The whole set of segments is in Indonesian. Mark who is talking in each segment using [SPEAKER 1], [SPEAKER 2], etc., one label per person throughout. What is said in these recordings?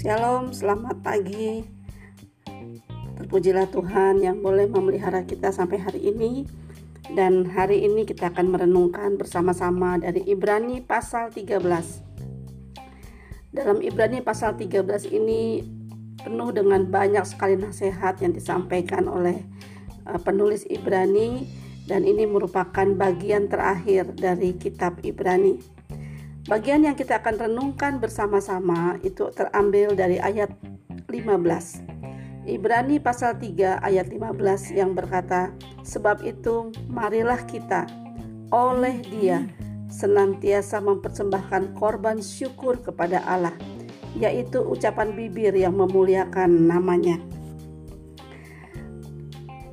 [SPEAKER 1] Shalom, selamat pagi. Terpujilah Tuhan yang boleh memelihara kita sampai hari ini. Dan hari ini kita akan merenungkan bersama-sama dari Ibrani pasal 13. Dalam Ibrani pasal 13 ini penuh dengan banyak sekali nasihat yang disampaikan oleh uh, penulis Ibrani dan ini merupakan bagian terakhir dari kitab Ibrani. Bagian yang kita akan renungkan bersama-sama itu terambil dari ayat 15. Ibrani pasal 3 ayat 15 yang berkata, Sebab itu marilah kita oleh dia senantiasa mempersembahkan korban syukur kepada Allah, yaitu ucapan bibir yang memuliakan namanya.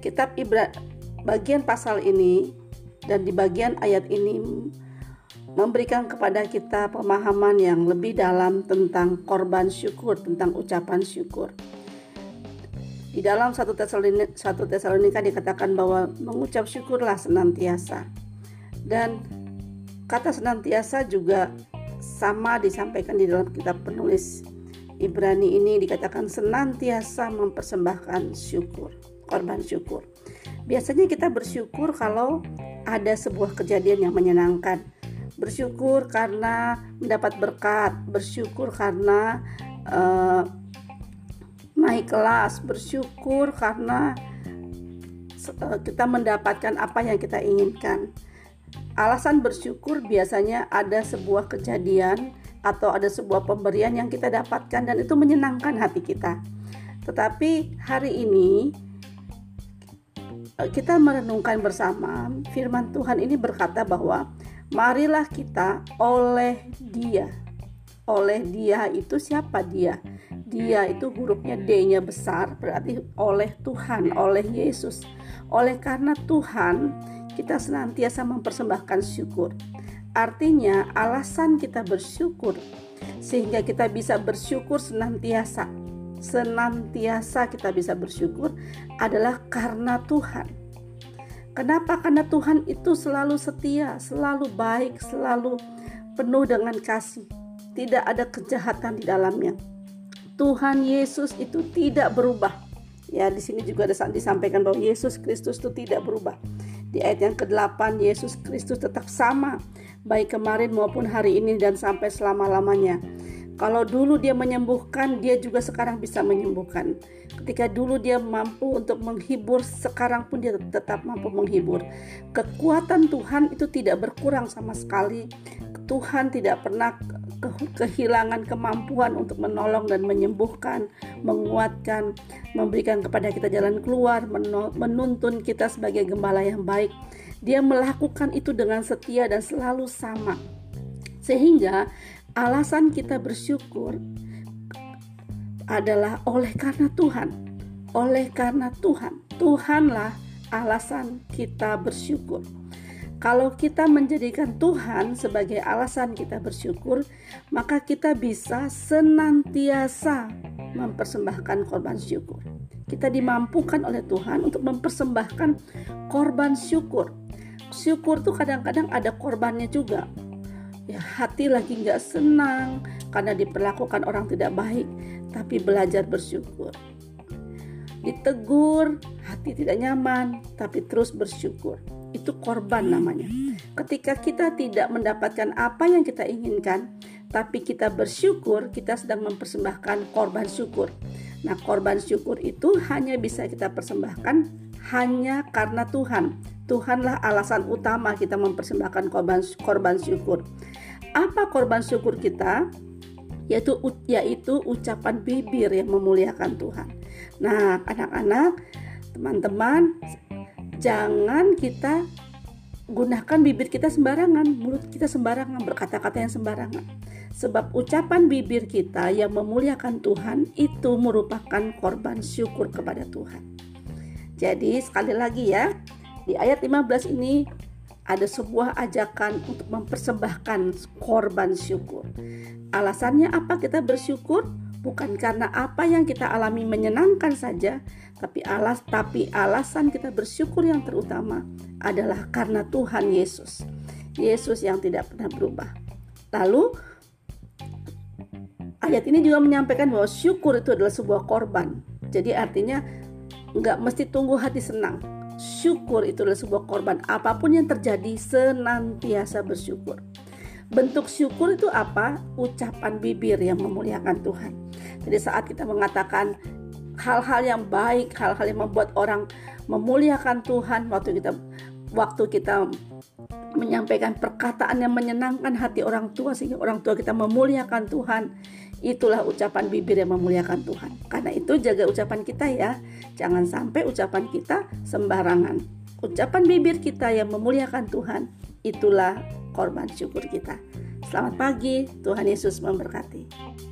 [SPEAKER 1] Kitab Ibrani bagian pasal ini dan di bagian ayat ini memberikan kepada kita pemahaman yang lebih dalam tentang korban syukur, tentang ucapan syukur. Di dalam satu Tesalonika, satu Tesalonika dikatakan bahwa mengucap syukurlah senantiasa. Dan kata senantiasa juga sama disampaikan di dalam kitab penulis Ibrani ini dikatakan senantiasa mempersembahkan syukur, korban syukur. Biasanya kita bersyukur kalau ada sebuah kejadian yang menyenangkan bersyukur karena mendapat berkat, bersyukur karena uh, naik kelas, bersyukur karena uh, kita mendapatkan apa yang kita inginkan. Alasan bersyukur biasanya ada sebuah kejadian atau ada sebuah pemberian yang kita dapatkan dan itu menyenangkan hati kita. Tetapi hari ini eh, kita merenungkan bersama firman Tuhan ini berkata bahwa marilah kita oleh dia. Oleh dia itu siapa dia? Dia itu hurufnya D-nya besar berarti oleh Tuhan oleh Yesus. Oleh karena Tuhan kita senantiasa mempersembahkan syukur. Artinya alasan kita bersyukur sehingga kita bisa bersyukur senantiasa. Senantiasa kita bisa bersyukur adalah karena Tuhan Kenapa? Karena Tuhan itu selalu setia, selalu baik, selalu penuh dengan kasih. Tidak ada kejahatan di dalamnya. Tuhan Yesus itu tidak berubah. Ya, di sini juga ada disampaikan bahwa Yesus Kristus itu tidak berubah. Di ayat yang ke-8, Yesus Kristus tetap sama, baik kemarin maupun hari ini dan sampai selama-lamanya. Kalau dulu dia menyembuhkan, dia juga sekarang bisa menyembuhkan. Ketika dulu dia mampu untuk menghibur, sekarang pun dia tetap mampu menghibur. Kekuatan Tuhan itu tidak berkurang sama sekali. Tuhan tidak pernah kehilangan kemampuan untuk menolong dan menyembuhkan, menguatkan, memberikan kepada kita jalan keluar, menuntun kita sebagai gembala yang baik. Dia melakukan itu dengan setia dan selalu sama. Sehingga alasan kita bersyukur adalah oleh karena Tuhan. Oleh karena Tuhan, Tuhanlah alasan kita bersyukur. Kalau kita menjadikan Tuhan sebagai alasan kita bersyukur, maka kita bisa senantiasa mempersembahkan korban syukur. Kita dimampukan oleh Tuhan untuk mempersembahkan korban syukur. Syukur tuh kadang-kadang ada korbannya juga ya hati lagi nggak senang karena diperlakukan orang tidak baik tapi belajar bersyukur. Ditegur hati tidak nyaman tapi terus bersyukur. Itu korban namanya. Ketika kita tidak mendapatkan apa yang kita inginkan tapi kita bersyukur kita sedang mempersembahkan korban syukur. Nah korban syukur itu hanya bisa kita persembahkan hanya karena Tuhan Tuhanlah alasan utama kita mempersembahkan korban korban syukur apa korban syukur kita? Yaitu yaitu ucapan bibir yang memuliakan Tuhan. Nah, anak-anak, teman-teman, jangan kita gunakan bibir kita sembarangan, mulut kita sembarangan, berkata-kata yang sembarangan. Sebab ucapan bibir kita yang memuliakan Tuhan itu merupakan korban syukur kepada Tuhan. Jadi sekali lagi ya, di ayat 15 ini ada sebuah ajakan untuk mempersembahkan korban syukur. Alasannya apa kita bersyukur? Bukan karena apa yang kita alami menyenangkan saja, tapi alas tapi alasan kita bersyukur yang terutama adalah karena Tuhan Yesus. Yesus yang tidak pernah berubah. Lalu ayat ini juga menyampaikan bahwa syukur itu adalah sebuah korban. Jadi artinya nggak mesti tunggu hati senang. Syukur itu adalah sebuah korban. Apa pun yang terjadi senantiasa bersyukur. Bentuk syukur itu apa? Ucapan bibir yang memuliakan Tuhan. Jadi saat kita mengatakan hal-hal yang baik, hal-hal yang membuat orang memuliakan Tuhan waktu kita waktu kita menyampaikan perkataan yang menyenangkan hati orang tua sehingga orang tua kita memuliakan Tuhan. Itulah ucapan bibir yang memuliakan Tuhan. Karena itu jaga ucapan kita ya. Jangan sampai ucapan kita sembarangan. Ucapan bibir kita yang memuliakan Tuhan itulah korban syukur kita. Selamat pagi Tuhan Yesus memberkati